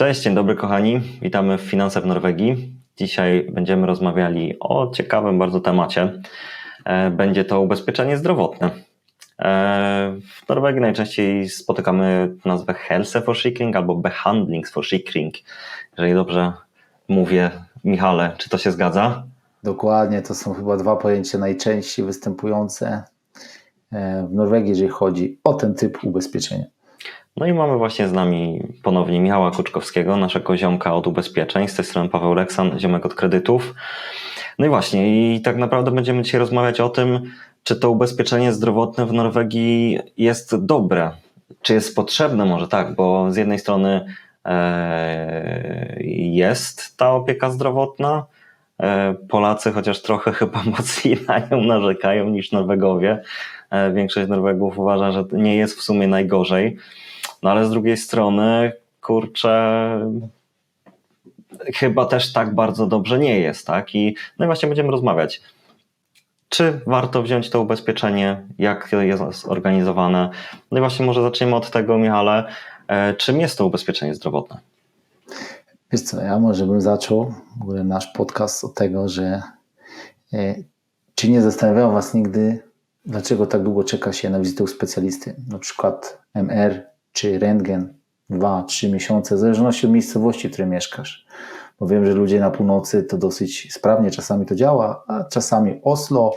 Cześć, dzień dobry kochani. Witamy w Finanse w Norwegii. Dzisiaj będziemy rozmawiali o ciekawym bardzo temacie. E, będzie to ubezpieczenie zdrowotne. E, w Norwegii najczęściej spotykamy nazwę Helse Forsikring albo Behandlingsforsikring. Jeżeli dobrze mówię, Michale, czy to się zgadza? Dokładnie, to są chyba dwa pojęcia najczęściej występujące e, w Norwegii, jeżeli chodzi o ten typ ubezpieczenia. No i mamy właśnie z nami ponownie Michała Kuczkowskiego, naszego ziomka od ubezpieczeń. Z tej strony Paweł Leksan, ziomek od kredytów. No i właśnie, i tak naprawdę będziemy dzisiaj rozmawiać o tym, czy to ubezpieczenie zdrowotne w Norwegii jest dobre, czy jest potrzebne może tak, bo z jednej strony e, jest ta opieka zdrowotna, e, Polacy chociaż trochę chyba mocniej na nią narzekają niż Norwegowie. E, większość Norwegów uważa, że nie jest w sumie najgorzej. No ale z drugiej strony, kurczę, chyba też tak bardzo dobrze nie jest, tak? I no i właśnie będziemy rozmawiać. Czy warto wziąć to ubezpieczenie? Jak jest zorganizowane? No i właśnie może zaczniemy od tego, Michale, e, czym jest to ubezpieczenie zdrowotne? Wiesz co, ja może bym zaczął w ogóle nasz podcast od tego, że e, czy nie zastanawiało Was nigdy, dlaczego tak długo czeka się na wizytę u specjalisty? Na przykład MR czy rentgen 2-3 miesiące, w zależności od miejscowości, w której mieszkasz. Bo wiem, że ludzie na północy to dosyć sprawnie czasami to działa, a czasami Oslo,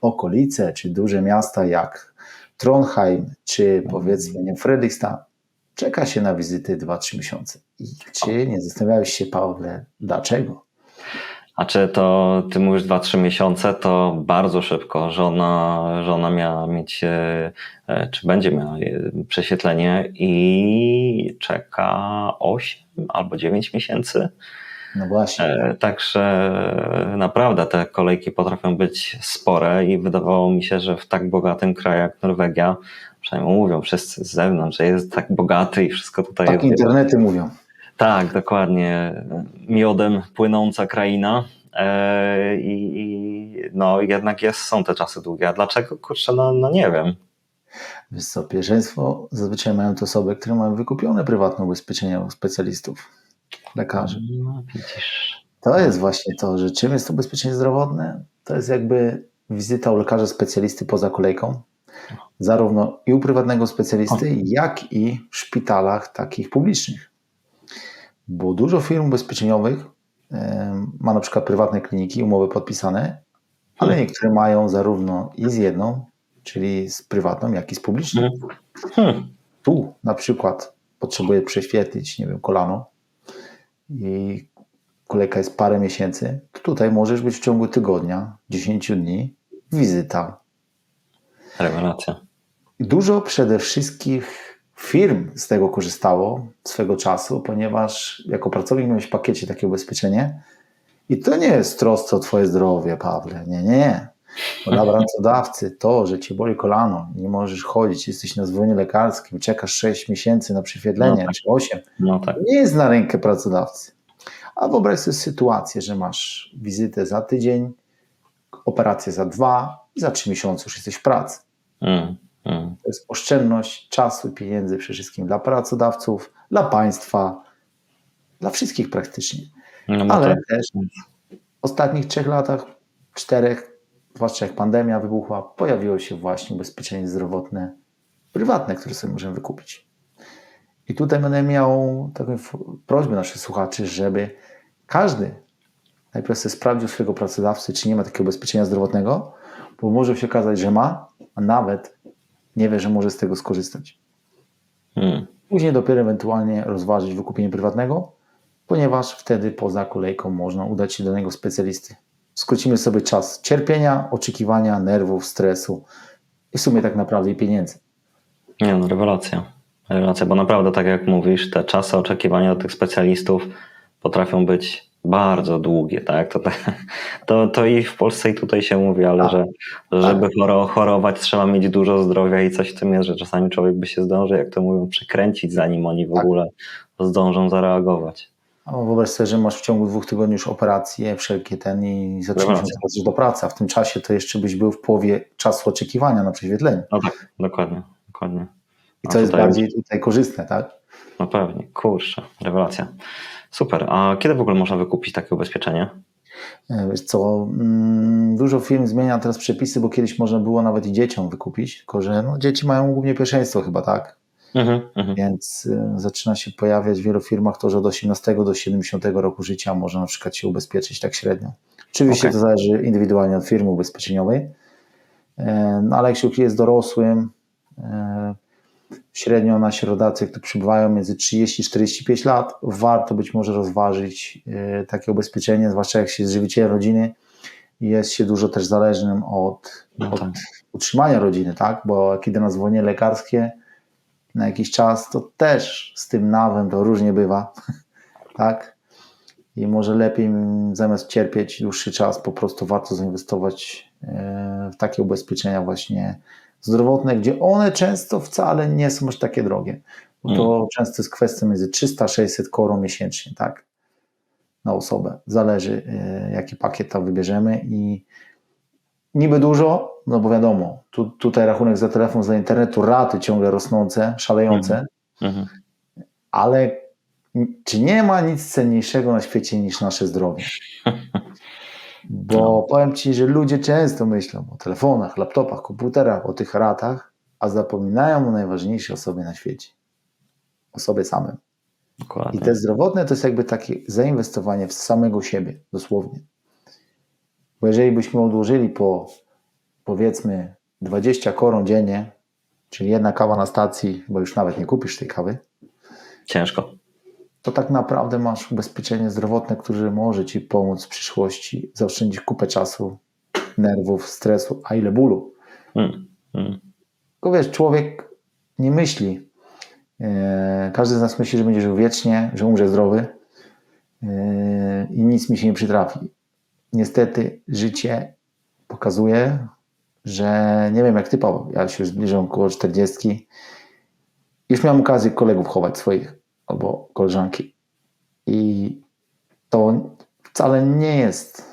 okolice, czy duże miasta jak Trondheim, czy powiedzmy nie Fredrikstad, czeka się na wizyty 2-3 miesiące. I czy nie zastanawiałeś się, Pawle, dlaczego? A czy to, ty mówisz 2-3 miesiące, to bardzo szybko. Żona, żona miała mieć, e, e, czy będzie miała e, prześwietlenie i czeka 8 albo 9 miesięcy. No właśnie. Także naprawdę te kolejki potrafią być spore i wydawało mi się, że w tak bogatym kraju jak Norwegia, przynajmniej mówią wszyscy z zewnątrz, że jest tak bogaty i wszystko tutaj tak jest. internety mówią. Tak, dokładnie. Miodem płynąca kraina. E, I no jednak jest, są te czasy długie. A dlaczego? Kurczę, no, no nie wiem. Wiesz co, pierwszeństwo zazwyczaj mają to osoby, które mają wykupione prywatne ubezpieczenia u specjalistów, lekarzy. No widzisz. To jest właśnie to, że czym jest to ubezpieczenie zdrowotne? To jest jakby wizyta u lekarza specjalisty poza kolejką, zarówno i u prywatnego specjalisty, jak i w szpitalach takich publicznych. Bo dużo firm ubezpieczeniowych ma na przykład prywatne kliniki, umowy podpisane, ale niektóre mają zarówno i z jedną, czyli z prywatną, jak i z publiczną. Hmm. Tu na przykład potrzebuję prześwietlić, nie wiem, kolano i kolejka jest parę miesięcy, to tutaj możesz być w ciągu tygodnia, 10 dni, wizyta. Rewelacja. Dużo przede wszystkim firm z tego korzystało swego czasu, ponieważ jako pracownik miałeś w pakiecie takie ubezpieczenie i to nie jest trosce o twoje zdrowie, Pawle, nie, nie, nie. Bo dla pracodawcy to, że cię boli kolano, nie możesz chodzić, jesteś na zwolnieniu lekarskim, czekasz 6 miesięcy na prześwietlenie, no tak. czy 8, no tak. nie jest na rękę pracodawcy. A wyobraź sobie sytuację, że masz wizytę za tydzień, operację za dwa i za trzy miesiące już jesteś w pracy. Mm. Hmm. To jest oszczędność czasu i pieniędzy przede wszystkim dla pracodawców, dla państwa, dla wszystkich praktycznie. No, Ale tak. też w ostatnich trzech latach, czterech, zwłaszcza jak pandemia wybuchła, pojawiło się właśnie ubezpieczenie zdrowotne prywatne, które sobie możemy wykupić. I tutaj będę miał taką prośbę naszych słuchaczy, żeby każdy najpierw sobie sprawdził swojego pracodawcy, czy nie ma takiego ubezpieczenia zdrowotnego, bo może się okazać, że ma, a nawet nie wie, że może z tego skorzystać. Hmm. Później dopiero ewentualnie rozważyć wykupienie prywatnego, ponieważ wtedy poza kolejką można udać się do danego specjalisty. Skrócimy sobie czas cierpienia, oczekiwania, nerwów, stresu i w sumie tak naprawdę i pieniędzy. Nie no, rewelacja. Rewelacja, bo naprawdę tak jak mówisz, te czasy oczekiwania do tych specjalistów potrafią być bardzo długie, tak? To, to, to i w Polsce i tutaj się mówi, ale tak. że żeby tak. chorować trzeba mieć dużo zdrowia i coś w tym jest, że czasami człowiek by się zdążył, jak to mówią, przekręcić, zanim oni w tak. ogóle zdążą zareagować. No, wyobraź sobie, że masz w ciągu dwóch tygodni już operacje, wszelkie ten i zaczynasz do pracy, a w tym czasie to jeszcze byś był w połowie czasu oczekiwania na prześwietlenie. No tak, dokładnie, dokładnie. I to jest bardziej tutaj korzystne, tak? No pewnie, kurczę, rewelacja. Super. A kiedy w ogóle można wykupić takie ubezpieczenie? E, Wiesz co, mm, dużo firm zmienia teraz przepisy, bo kiedyś można było nawet i dzieciom wykupić, tylko że no, dzieci mają głównie pierwszeństwo chyba, tak? Mhm, mhm. Więc y, zaczyna się pojawiać w wielu firmach to, że od 18 do 70 roku życia można na przykład się ubezpieczyć tak średnio. Oczywiście Okej. to zależy indywidualnie od firmy ubezpieczeniowej, E, no ale jak się jest dorosłym, e, średnio nasi rodacy, którzy przybywają między 30 45 lat, warto być może rozważyć e, takie ubezpieczenie, zwłaszcza jak się jest żywicielem rodziny i jest się dużo też zależnym od, No od tak. utrzymania rodziny, tak? Bo jak idę na zwolnienie lekarskie na jakiś czas, to też z tym nawem to różnie bywa, tak? I może lepiej zamiast cierpieć dłuższy czas, po prostu warto zainwestować e, w takie ubezpieczenia właśnie zdrowotne, gdzie one często wcale nie są aż takie drogie. Bo to często jest kwestia między 300 a 600 koron miesięcznie, tak? Na osobę. Zależy, e, jaki pakiet tam wybierzemy i niby dużo, no bo wiadomo, tu, tutaj rachunek za telefon, za internetu, raty ciągle rosnące, szalejące, Mhm. ale czy nie ma nic cenniejszego na świecie niż nasze zdrowie? Bo No. powiem Ci, że ludzie często myślą o telefonach, laptopach, komputerach, o tych ratach, a zapominają o najważniejszej osobie na świecie. O sobie samym. I Dokładnie. te zdrowotne to jest jakby takie zainwestowanie w samego siebie, dosłownie. Bo jeżeli byśmy odłożyli po powiedzmy 20 koron dziennie, czyli jedna kawa na stacji, bo już nawet nie kupisz tej kawy, Ciężko. To tak naprawdę masz ubezpieczenie zdrowotne, które może Ci pomóc w przyszłości, zaoszczędzić kupę czasu, nerwów, stresu, a ile bólu. Mm. Mm. Tylko wiesz, człowiek nie myśli. E, Każdy z nas myśli, że będzie żył wiecznie, że umrze zdrowy e, i nic mi się nie przytrafi. Niestety życie pokazuje, że nie wiem jak ty Paweł, ja się już zbliżam koło 40. Już miałem okazję kolegów chować swoich albo koleżanki. I to wcale nie jest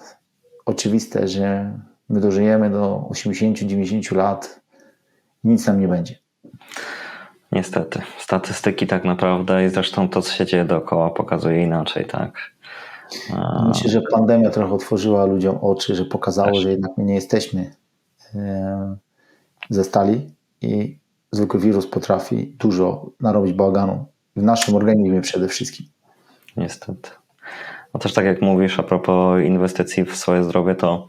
oczywiste, że my dożyjemy do 80-90 lat nic nam nie będzie. Niestety. Statystyki tak naprawdę i zresztą to, co się dzieje dookoła, pokazuje inaczej, tak? Myślę, że pandemia trochę otworzyła ludziom oczy, że pokazało, Też. że jednak my nie jesteśmy e, ze stali i zwykły wirus potrafi dużo narobić bałaganu w naszym organizmie przede wszystkim. Niestety. No też tak jak mówisz a propos inwestycji w swoje zdrowie, to,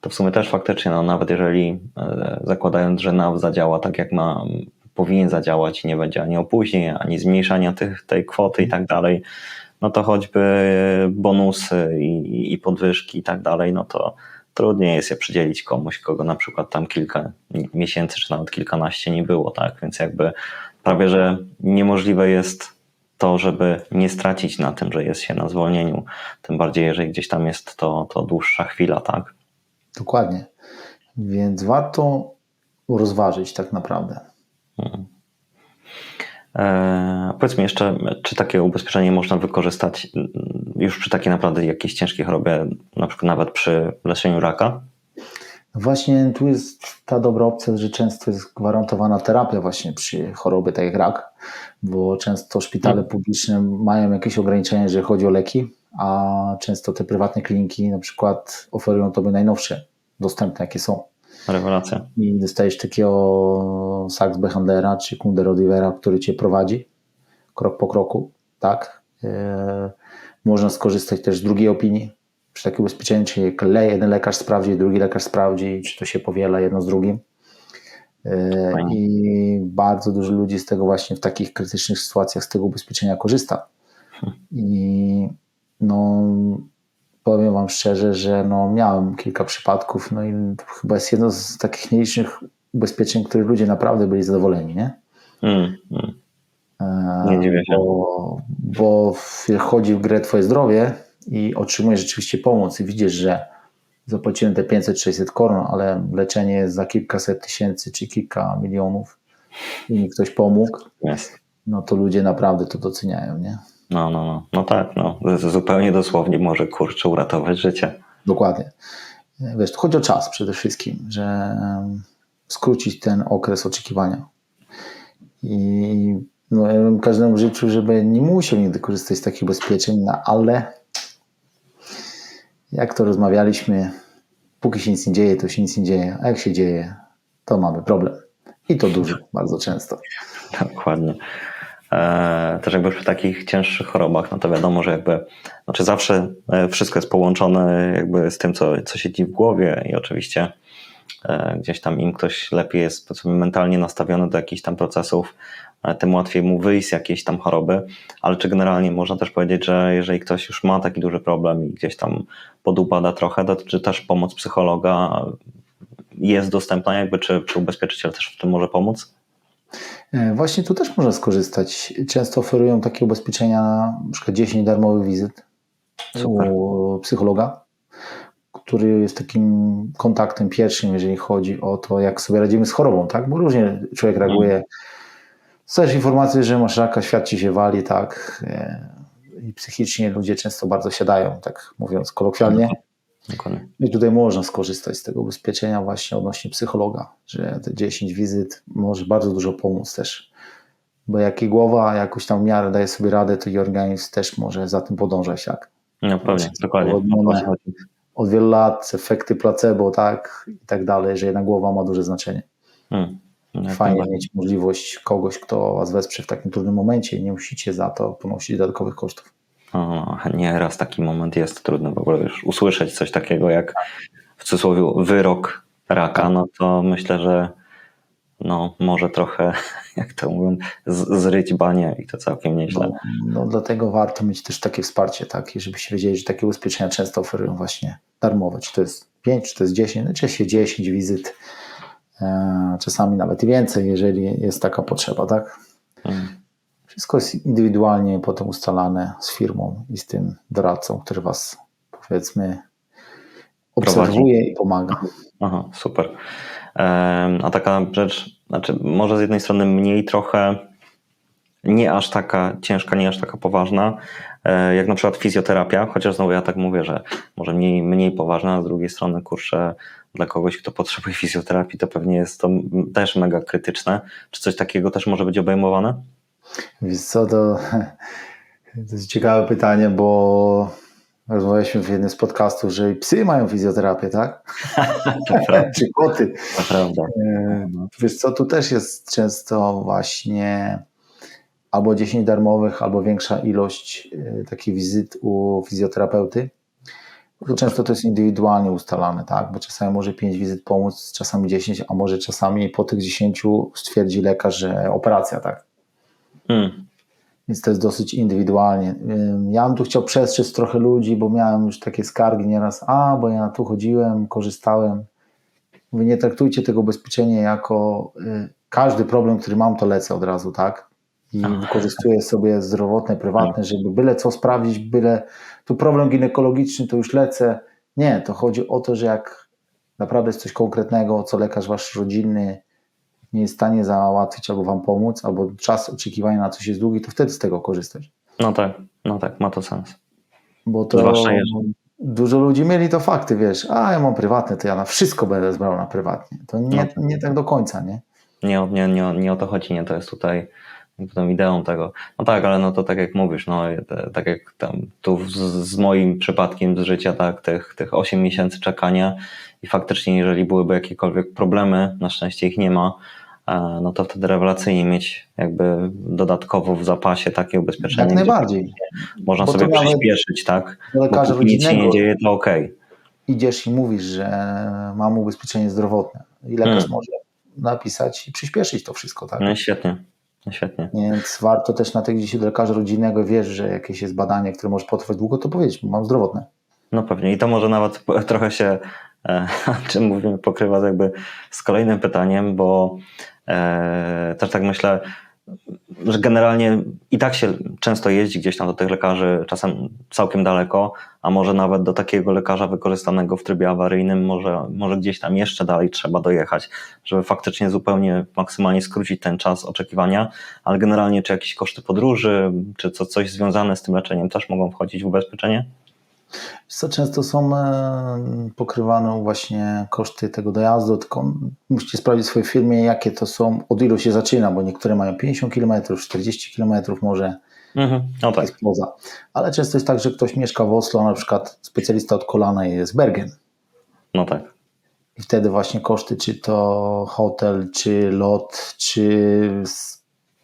to w sumie też faktycznie, no nawet jeżeli e, zakładając, że NAW zadziała tak jak ma, powinien zadziałać i nie będzie ani opóźnień, ani zmniejszania tych, tej kwoty i tak dalej, no to choćby bonusy i, i podwyżki i tak dalej, no to trudniej jest je przydzielić komuś, kogo na przykład tam kilka miesięcy czy nawet kilkanaście nie było, tak? Więc jakby prawie, że niemożliwe jest to, żeby nie stracić na tym, że jest się na zwolnieniu, tym bardziej jeżeli gdzieś tam jest to, to dłuższa chwila, tak? Dokładnie. Więc warto rozważyć tak naprawdę. Eee, powiedz mi jeszcze, czy takie ubezpieczenie można wykorzystać mm, już przy takiej naprawdę jakiejś ciężkiej chorobie, na przykład nawet przy leczeniu raka? Właśnie tu jest ta dobra opcja, że często jest gwarantowana terapia właśnie przy chorobie tak jak rak, bo często szpitale publiczne mają jakieś ograniczenia, jeżeli chodzi o leki, a często te prywatne kliniki na przykład oferują tobie najnowsze, dostępne jakie są. Rewelacja. I dostajesz takiego Saks Behandlera czy Kunde Rodivera, który cię prowadzi krok po kroku, tak? E, można skorzystać też z drugiej opinii przy takim ubezpieczeniu, czyli le- jeden lekarz sprawdzi, drugi lekarz sprawdzi, czy to się powiela jedno z drugim. E, Fajnie. I bardzo dużo ludzi z tego właśnie w takich krytycznych sytuacjach z tego ubezpieczenia korzysta. I no, powiem Wam szczerze, że no, miałem kilka przypadków, no i chyba jest jedno z takich mniejszych ubezpieczeń, których ludzie naprawdę byli zadowoleni, nie? Mm, mm. E, Nie dziwię się. Bo, bo wchodzi w grę Twoje zdrowie i otrzymujesz rzeczywiście pomoc i widzisz, że zapłaciłem te 500-600 koron, ale leczenie jest za kilkaset tysięcy czy kilka milionów i mi ktoś pomógł, no to ludzie naprawdę to doceniają, nie? No, no, no. No tak, no. Zupełnie dosłownie może kurczę uratować życie. Dokładnie. Wiesz, chodzi o czas przede wszystkim, że skrócić ten okres oczekiwania. I No, ja bym każdemu życzył, żeby nie musiał nigdy korzystać z takich ubezpieczeń, no, ale jak to rozmawialiśmy, póki się nic nie dzieje, to się nic nie dzieje, a jak się dzieje, to mamy problem. I to duży, bardzo często. Dokładnie. E, też jakby przy takich cięższych chorobach, no to wiadomo, że jakby, znaczy zawsze e, wszystko jest połączone jakby z tym, co, co siedzi w głowie i oczywiście e, gdzieś tam im ktoś lepiej jest mentalnie nastawiony do jakichś tam procesów, tym łatwiej mu wyjść z jakiejś tam choroby, ale czy generalnie można też powiedzieć, że jeżeli ktoś już ma taki duży problem i gdzieś tam podupada trochę, to czy też pomoc psychologa jest dostępna, jakby czy, czy ubezpieczyciel też w tym może pomóc? E, właśnie tu też można skorzystać. Często oferują takie ubezpieczenia na przykład 10 darmowych wizyt Super. u psychologa, który jest takim kontaktem pierwszym, jeżeli chodzi o to, jak sobie radzimy z chorobą, tak? Bo różnie człowiek reaguje. Mm. Dostajesz informację, że masz raka, świat ci się wali, tak? I psychicznie ludzie często bardzo siadają, tak mówiąc kolokwialnie. Dokładnie. I tutaj można skorzystać z tego ubezpieczenia właśnie odnośnie psychologa, że te 10 wizyt może bardzo dużo pomóc też. Bo jak i głowa jakoś tam w miarę daje sobie radę, to i organizm też może za tym podążać, tak? No pewnie, dokładnie. Od wielu lat efekty placebo, tak, i tak dalej, że jedna głowa ma duże znaczenie. Hmm. No, Fajnie mieć możliwość kogoś, kto was wesprze w takim trudnym momencie i nie musicie za to ponosić dodatkowych kosztów. O, nie raz taki moment jest trudny. W ogóle już usłyszeć coś takiego jak w cudzysłowie wyrok raka, no to myślę, że no, może trochę, jak to mówią, zryć banie i to całkiem nieźle. No, no, dlatego warto mieć też takie wsparcie, tak, żebyście wiedzieli, że takie ubezpieczenia często oferują właśnie darmowe, czy to jest 5, czy to jest 10, najczęściej 10 wizyt, czasami nawet więcej, jeżeli jest taka potrzeba, tak. Hmm. Wszystko jest indywidualnie potem ustalane z firmą i z tym doradcą, który Was powiedzmy obserwuje Prowadzi. i pomaga. Aha, super. A taka rzecz, znaczy może z jednej strony mniej trochę, nie aż taka ciężka, nie aż taka poważna, e, jak na przykład fizjoterapia, chociaż znowu ja tak mówię, że może mniej, mniej poważna, a z drugiej strony kurczę, dla kogoś, kto potrzebuje fizjoterapii, to pewnie jest to też mega krytyczne. Czy coś takiego też może być obejmowane? Wiesz co, to, to jest ciekawe pytanie, bo rozmawialiśmy w jednym z podcastów, że psy mają fizjoterapię, tak? Czy koty. Naprawdę. Wiesz co, tu też jest często właśnie albo 10 darmowych, albo większa ilość e, takich wizyt u fizjoterapeuty. Często to jest indywidualnie ustalane, tak? Bo czasami może 5 wizyt pomóc, czasami 10, a może czasami po tych 10 stwierdzi lekarz, że operacja, tak? Hmm. Więc to jest dosyć indywidualnie. Ja bym tu chciał przestrzec trochę ludzi, bo miałem już takie skargi nieraz, a bo ja tu chodziłem, korzystałem. Wy nie traktujcie tego ubezpieczenia jako y, każdy problem, który mam, to lecę od razu, tak? I wykorzystuję sobie zdrowotne, prywatne, żeby byle co sprawdzić, byle tu problem ginekologiczny, to już lecę. Nie, to chodzi o to, że jak naprawdę jest coś konkretnego, co lekarz wasz rodzinny nie jest w stanie załatwić albo wam pomóc, albo czas oczekiwania na coś jest długi, to wtedy z tego korzystać. No tak, no tak, ma to sens. Bo to dużo ludzi mieli to fakty, wiesz, a ja mam prywatne, to ja na wszystko będę zbrał na prywatnie. To nie, no. nie tak do końca, nie? Nie, nie, nie, nie o to chodzi, nie, to jest tutaj tą ideą tego. No tak, ale no to tak jak mówisz, no tak jak tam tu z, z, moim przypadkiem z życia, tak, tych, tych 8 miesięcy czekania i faktycznie jeżeli byłyby jakiekolwiek problemy, na szczęście ich nie ma, no to wtedy rewelacyjnie mieć jakby dodatkowo w zapasie takie ubezpieczenie. Jak najbardziej. Można Bo sobie przyspieszyć, tak? Lekarza Bo nic się nie dzieje, to ok. Idziesz i mówisz, że mam ubezpieczenie zdrowotne i lekarz hmm. może napisać i przyspieszyć to wszystko, tak? No świetnie. No świetnie. Więc warto też na tych, gdzie się do lekarza rodzinnego wiesz, że jakieś jest badanie, które może potrwać długo, to powiedzieć, mam zdrowotne. No pewnie i to może nawet trochę się, e, czym mówimy, pokrywa jakby z kolejnym pytaniem, bo e, też tak myślę, że generalnie i tak się często jeździ gdzieś tam do tych lekarzy, czasem całkiem daleko, a może nawet do takiego lekarza wykorzystanego w trybie awaryjnym, może, może gdzieś tam jeszcze dalej trzeba dojechać, żeby faktycznie zupełnie maksymalnie skrócić ten czas oczekiwania, ale generalnie czy jakieś koszty podróży, czy co, coś związane z tym leczeniem też mogą wchodzić w ubezpieczenie? Co często są e, pokrywane właśnie koszty tego dojazdu, tylko musicie sprawdzić w swojej firmie, jakie to są, od ilu się zaczyna, bo niektóre mają 50 km, 40 km może, Mhm. No tak. poza. Ale często jest tak, że ktoś mieszka w Oslo, na przykład specjalista od kolana jest Bergen. No tak. I wtedy właśnie koszty, czy to hotel, czy lot, czy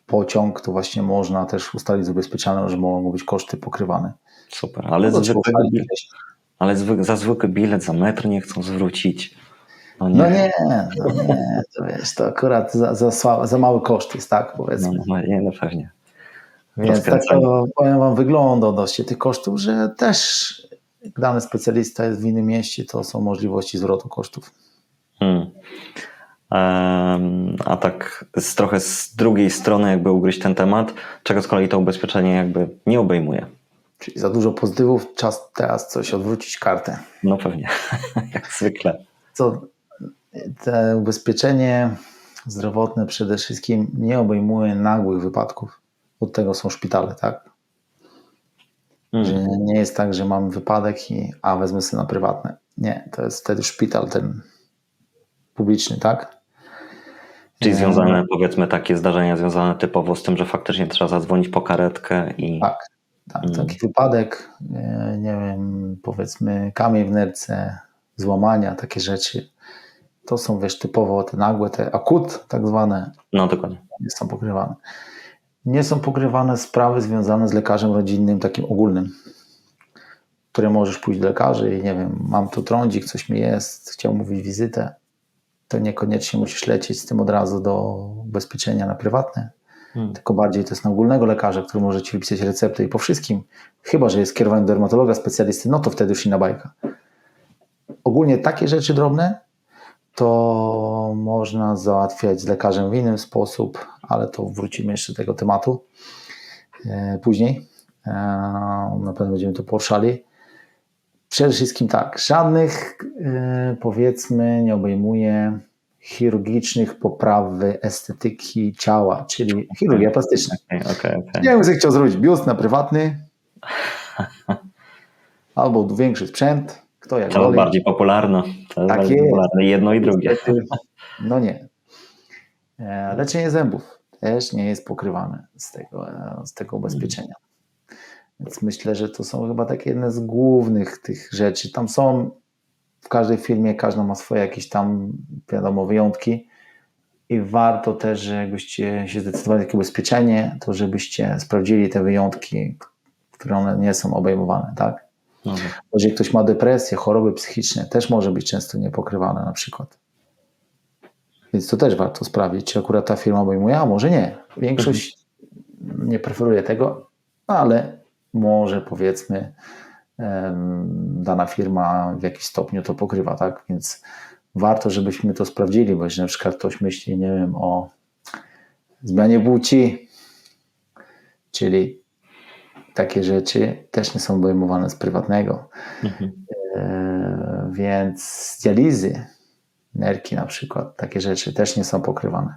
pociąg, to właśnie można też ustalić z ubezpieczalną, że mogą być koszty pokrywane. Super. Ale, No zwykły, bilet, ale za zwykły bilet za metr nie chcą zwrócić. No nie. No nie, no nie, to wiesz, to akurat za, za, za mały koszt jest, tak No, powiedzmy. no, nie, no pewnie. Więc tak to powiem Wam wygląda odnośnie tych kosztów, że też dany specjalista jest w innym mieście, to są możliwości zwrotu kosztów. Hmm. A tak z trochę z drugiej strony jakby ugryźć ten temat, czego z kolei to ubezpieczenie jakby nie obejmuje. Czyli za dużo pozytywów, czas teraz coś odwrócić kartę. No pewnie, jak zwykle. Co te ubezpieczenie zdrowotne przede wszystkim nie obejmuje nagłych wypadków. Od tego są szpitale, tak? Że Hmm. nie jest tak, że mamy wypadek i a wezmę sobie na prywatne. Nie, to jest wtedy szpital ten publiczny, tak? Czyli związane powiedzmy takie zdarzenia związane typowo z tym, że faktycznie trzeba zadzwonić po karetkę i Tak, tak Mm. taki wypadek, e, nie wiem, powiedzmy kamień w nerce, złamania, takie rzeczy. To są wiesz typowo te nagłe, te akut tak zwane, no dokładnie. nie są pokrywane. Nie są pokrywane sprawy związane z lekarzem rodzinnym, takim ogólnym, które możesz pójść do lekarzy i nie wiem, mam tu trądzik, coś mi jest, chciał mówić wizytę, to niekoniecznie musisz lecieć z tym od razu do ubezpieczenia na prywatne, Hmm. tylko bardziej to jest na ogólnego lekarza, który może ci wypisać receptę i po wszystkim, chyba że jest kierowany do dermatologa, specjalisty, no to wtedy już inna bajka. Ogólnie takie rzeczy drobne to można załatwiać z lekarzem w inny sposób, ale to wrócimy jeszcze do tego tematu e, później. E, na pewno będziemy to poruszali. Przede wszystkim tak, żadnych e, powiedzmy nie obejmuje chirurgicznych poprawy estetyki ciała, czyli chirurgia plastyczna. Okej, okej, okej. Nie wiem, co chciał zrobić biust na prywatny albo większy sprzęt, kto jak To bardziej popularne. To Tak bardziej jest. popularne. Jedno i drugie. No nie. E, Leczenie zębów też nie jest pokrywane z tego, e, z tego ubezpieczenia. Więc myślę, że to są chyba takie jedne z głównych tych rzeczy. Tam są w każdej firmie, każda ma swoje jakieś tam, wiadomo, wyjątki. I warto też, jakbyście się zdecydowali na takie ubezpieczenie, to żebyście sprawdzili te wyjątki, które one nie są obejmowane, tak? No, Jeżeli ktoś ma depresję, choroby psychiczne, też może być często niepokrywane na przykład. Więc to też warto sprawdzić, czy akurat ta firma obejmuje, a może nie. Większość nie preferuje tego, ale może powiedzmy dana firma w jakiś stopniu to pokrywa, tak? Więc warto, żebyśmy to sprawdzili, bo jeżeli na przykład ktoś myśli, nie wiem, o zmianie płci, czyli takie rzeczy też nie są obejmowane z prywatnego. mhm. E, więc dializy, nerki na przykład, takie rzeczy też nie są pokrywane.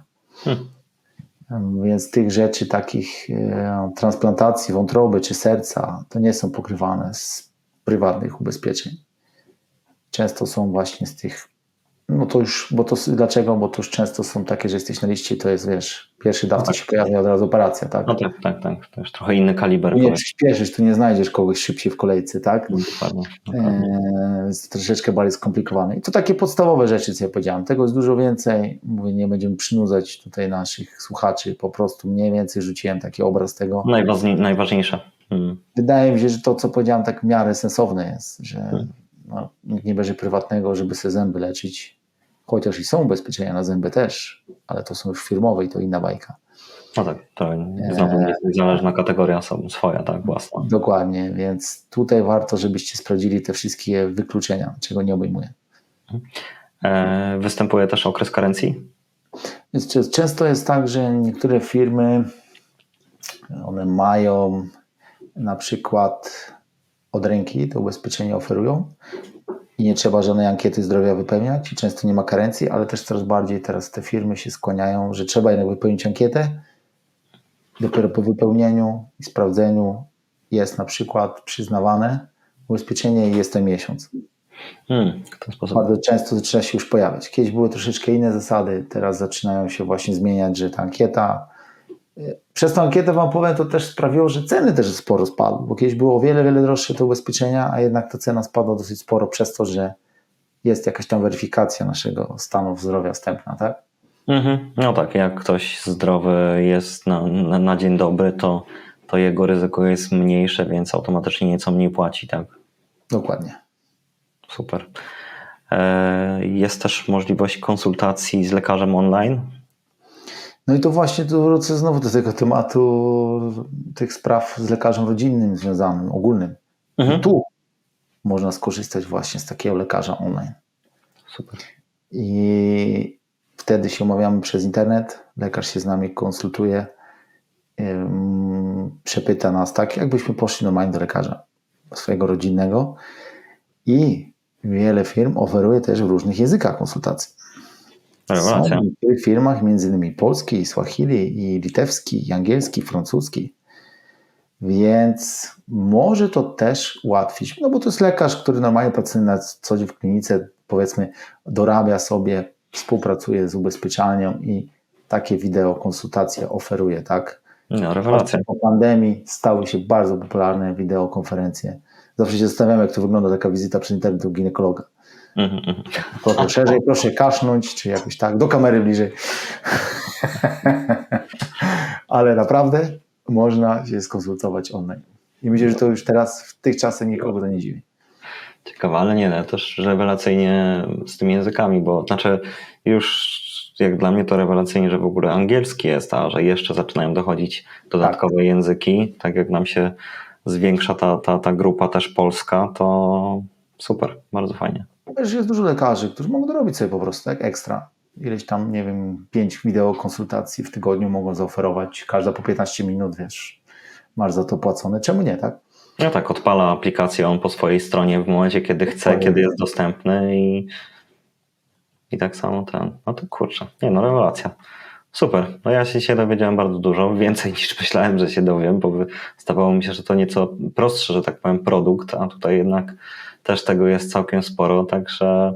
E, Więc tych rzeczy takich e, transplantacji wątroby czy serca to nie są pokrywane z prywatnych ubezpieczeń. Często są właśnie z tych, no to już, bo to dlaczego? Bo to już często są takie, że jesteś na liście to jest, wiesz, pierwszy dawca tak. się pojawia od razu operacja, tak? No tak, tak, tak. To już trochę inny kaliber. Nie przyspieszysz, tu nie znajdziesz kogoś szybciej w kolejce, tak? No, Dokładnie. dokładnie. Jest troszeczkę bardziej skomplikowane. I to takie podstawowe rzeczy, co ja powiedziałem. Tego jest dużo więcej. Mówię, nie będziemy przynudzać tutaj naszych słuchaczy. Po prostu mniej więcej rzuciłem taki obraz tego. Najważniej, najważniejsze. Mm. Wydaje mi się, że to, co powiedziałem, tak w miarę sensowne jest, że Hmm. no, nikt nie bierze prywatnego, żeby sobie zęby leczyć. Chociaż i są ubezpieczenia na zęby też, ale to są już firmowe i to inna bajka. No tak, to znowu jest niezależna kategoria swoja, tak, własna. Dokładnie, więc tutaj warto, żebyście sprawdzili te wszystkie wykluczenia, czego nie obejmuje. E, występuje też okres karencji? Więc czę- często jest tak, że niektóre firmy one mają na przykład od ręki to ubezpieczenie oferują i nie trzeba żadnej ankiety zdrowia wypełniać i często nie ma karencji, ale też coraz bardziej teraz te firmy się skłaniają, że trzeba jednak wypełnić ankietę. Dopiero po wypełnieniu i sprawdzeniu jest na przykład przyznawane ubezpieczenie i jest to miesiąc. Hmm, w ten sposób. Bardzo często zaczyna się już pojawiać. Kiedyś były troszeczkę inne zasady, teraz zaczynają się właśnie zmieniać, że ta ankieta. Przez tą ankietę Wam powiem, to też sprawiło, że ceny też sporo spadły, bo kiedyś było o wiele, wiele droższe te ubezpieczenia, a jednak ta cena spadła dosyć sporo przez to, że jest jakaś tam weryfikacja naszego stanu zdrowia wstępna, tak? Mhm. No tak, jak ktoś zdrowy jest na, na, na dzień dobry, to, to jego ryzyko jest mniejsze, więc automatycznie nieco mniej płaci, tak? Dokładnie. Super. E, Jest też możliwość konsultacji z lekarzem online. No i to właśnie tu wrócę znowu do tego tematu tych spraw z lekarzem rodzinnym związanym, ogólnym. Mhm. Tu można skorzystać właśnie z takiego lekarza online. Super. I wtedy się umawiamy przez internet, lekarz się z nami konsultuje, ym, przepyta nas tak, jakbyśmy poszli normalnie do lekarza swojego rodzinnego i wiele firm oferuje też w różnych językach konsultacji. Rewelacja. Są w niektórych firmach między innymi polski, i swahili, i litewski, i angielski, i francuski. Więc może to też ułatwić, no bo to jest lekarz, który normalnie pracuje na co dzień w klinice, powiedzmy, dorabia sobie, współpracuje z ubezpieczalnią i takie wideo konsultacje oferuje, tak? No, rewelacja. Po pandemii stały się bardzo popularne wideokonferencje. Zawsze się zastanawiam, jak to wygląda taka wizyta przez internet u ginekologa. Mhm, mhm. Proszę szerzej, proszę kasznąć, czy jakoś tak, do kamery bliżej. Ale naprawdę można się skonsultować online. I myślę, że to już teraz w tych czasach nikogo to nie dziwi. Ciekawe, ale nie, no, też rewelacyjnie z tymi językami, bo znaczy już jak dla mnie to rewelacyjnie, że w ogóle angielski jest, a że jeszcze zaczynają dochodzić dodatkowe języki, tak jak nam się zwiększa ta, ta, ta grupa też polska, to super, bardzo fajnie. Wiesz, jest dużo lekarzy, którzy mogą to robić sobie po prostu tak ekstra. Ileś tam, nie wiem, pięć wideo konsultacji w tygodniu mogą zaoferować, każda po 15 minut, wiesz, masz za to płacone. Czemu nie, tak? Ja tak odpala aplikację on po swojej stronie w momencie, kiedy chce, kiedy jest dostępny i, i tak samo ten. No to kurczę, nie no, rewelacja. Super. No ja się dzisiaj dowiedziałem bardzo dużo, więcej niż myślałem, że się dowiem, bo zdawało mi się, że to nieco prostszy, że tak powiem, produkt, a tutaj jednak też tego jest całkiem sporo, także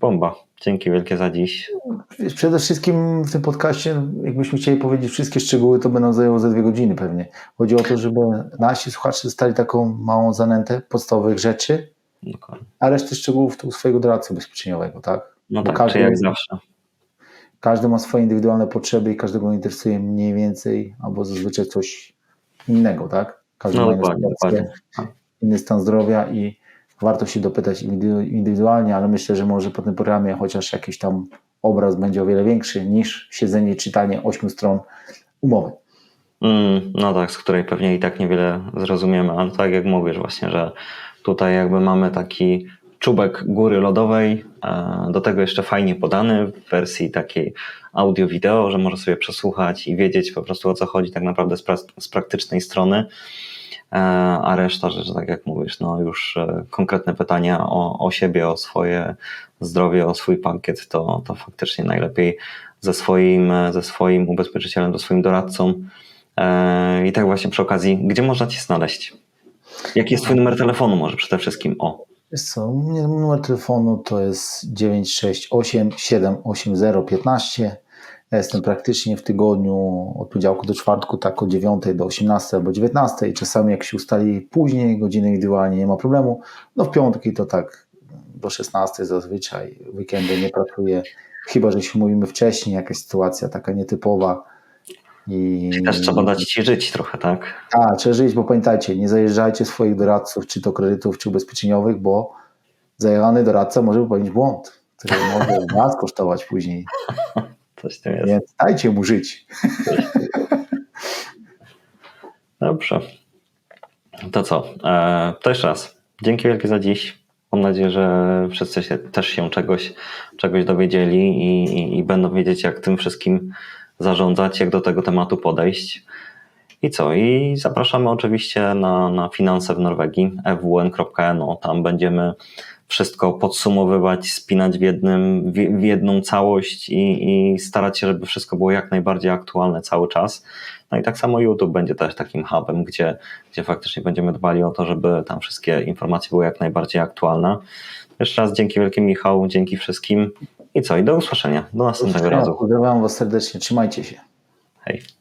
bomba. Dzięki wielkie za dziś. Przede wszystkim w tym podcaście, jakbyśmy chcieli powiedzieć wszystkie szczegóły, to by nam zajęło ze dwie godziny pewnie. Chodzi o to, żeby nasi słuchacze dostali taką małą zanętę podstawowych rzeczy, Dokładnie. a resztę szczegółów to u swojego doradcy ubezpieczeniowego, tak? No Bo tak, każdy jak zawsze. Każdy ma swoje indywidualne potrzeby i każdego interesuje mniej więcej albo zazwyczaj coś innego, tak? Każdy No ma dokładnie, dokładnie. inny stan zdrowia i warto się dopytać indywidu- indywidualnie, ale myślę, że może po tym programie chociaż jakiś tam obraz będzie o wiele większy niż siedzenie i czytanie ośmiu stron umowy. Mm, no tak, z której pewnie i tak niewiele zrozumiemy, ale tak jak mówisz właśnie, że tutaj jakby mamy taki czubek góry lodowej, e, do tego jeszcze fajnie podany w wersji takiej audio-wideo, że może sobie przesłuchać i wiedzieć po prostu o co chodzi tak naprawdę z, pra- z praktycznej strony, a reszta rzeczy, tak jak mówisz, no już e, konkretne pytania o, o siebie, o swoje zdrowie, o swój pakiet, to, to faktycznie najlepiej ze swoim, e, ze swoim ubezpieczycielem, ze swoim doradcą. E, I tak właśnie przy okazji, gdzie można Cię znaleźć? Jaki jest Twój numer telefonu może przede wszystkim? O, Wiesz co, numer telefonu to jest 968 780 15. Ja jestem praktycznie w tygodniu od poniedziałku do czwartku, tak od 9 do 18 albo 19. Czasami jak się ustali później, godziny indywidualnie, nie ma problemu. No w piątki to tak do 16 zazwyczaj. Weekendy nie pracuję, chyba że się mówimy wcześniej, jakaś sytuacja taka nietypowa. I... Też trzeba dać Ci żyć trochę, tak? A, trzeba żyć, bo pamiętajcie, nie zajeżdżajcie swoich doradców, czy to kredytów, czy ubezpieczeniowych, bo zajechany doradca może popełnić błąd, który może was kosztować później. Coś tym jest. Więc dajcie mu żyć. Dobrze. To co? E, to jeszcze raz. Dzięki wielkie za dziś. Mam nadzieję, że wszyscy się, też się czegoś, czegoś dowiedzieli i, i, i będą wiedzieć, jak tym wszystkim zarządzać, jak do tego tematu podejść. I co? I zapraszamy oczywiście na, na finanse w Norwegii, fwn.no. Tam będziemy wszystko podsumowywać, spinać w, jednym, w, jedną całość i, i starać się, żeby wszystko było jak najbardziej aktualne cały czas. No i tak samo YouTube będzie też takim hubem, gdzie, gdzie faktycznie będziemy dbali o to, żeby tam wszystkie informacje były jak najbardziej aktualne. Jeszcze raz dzięki wielkim Michał, dzięki wszystkim i co? I do usłyszenia. Do następnego razu. Pozdrawiam Was serdecznie, trzymajcie się. Hej.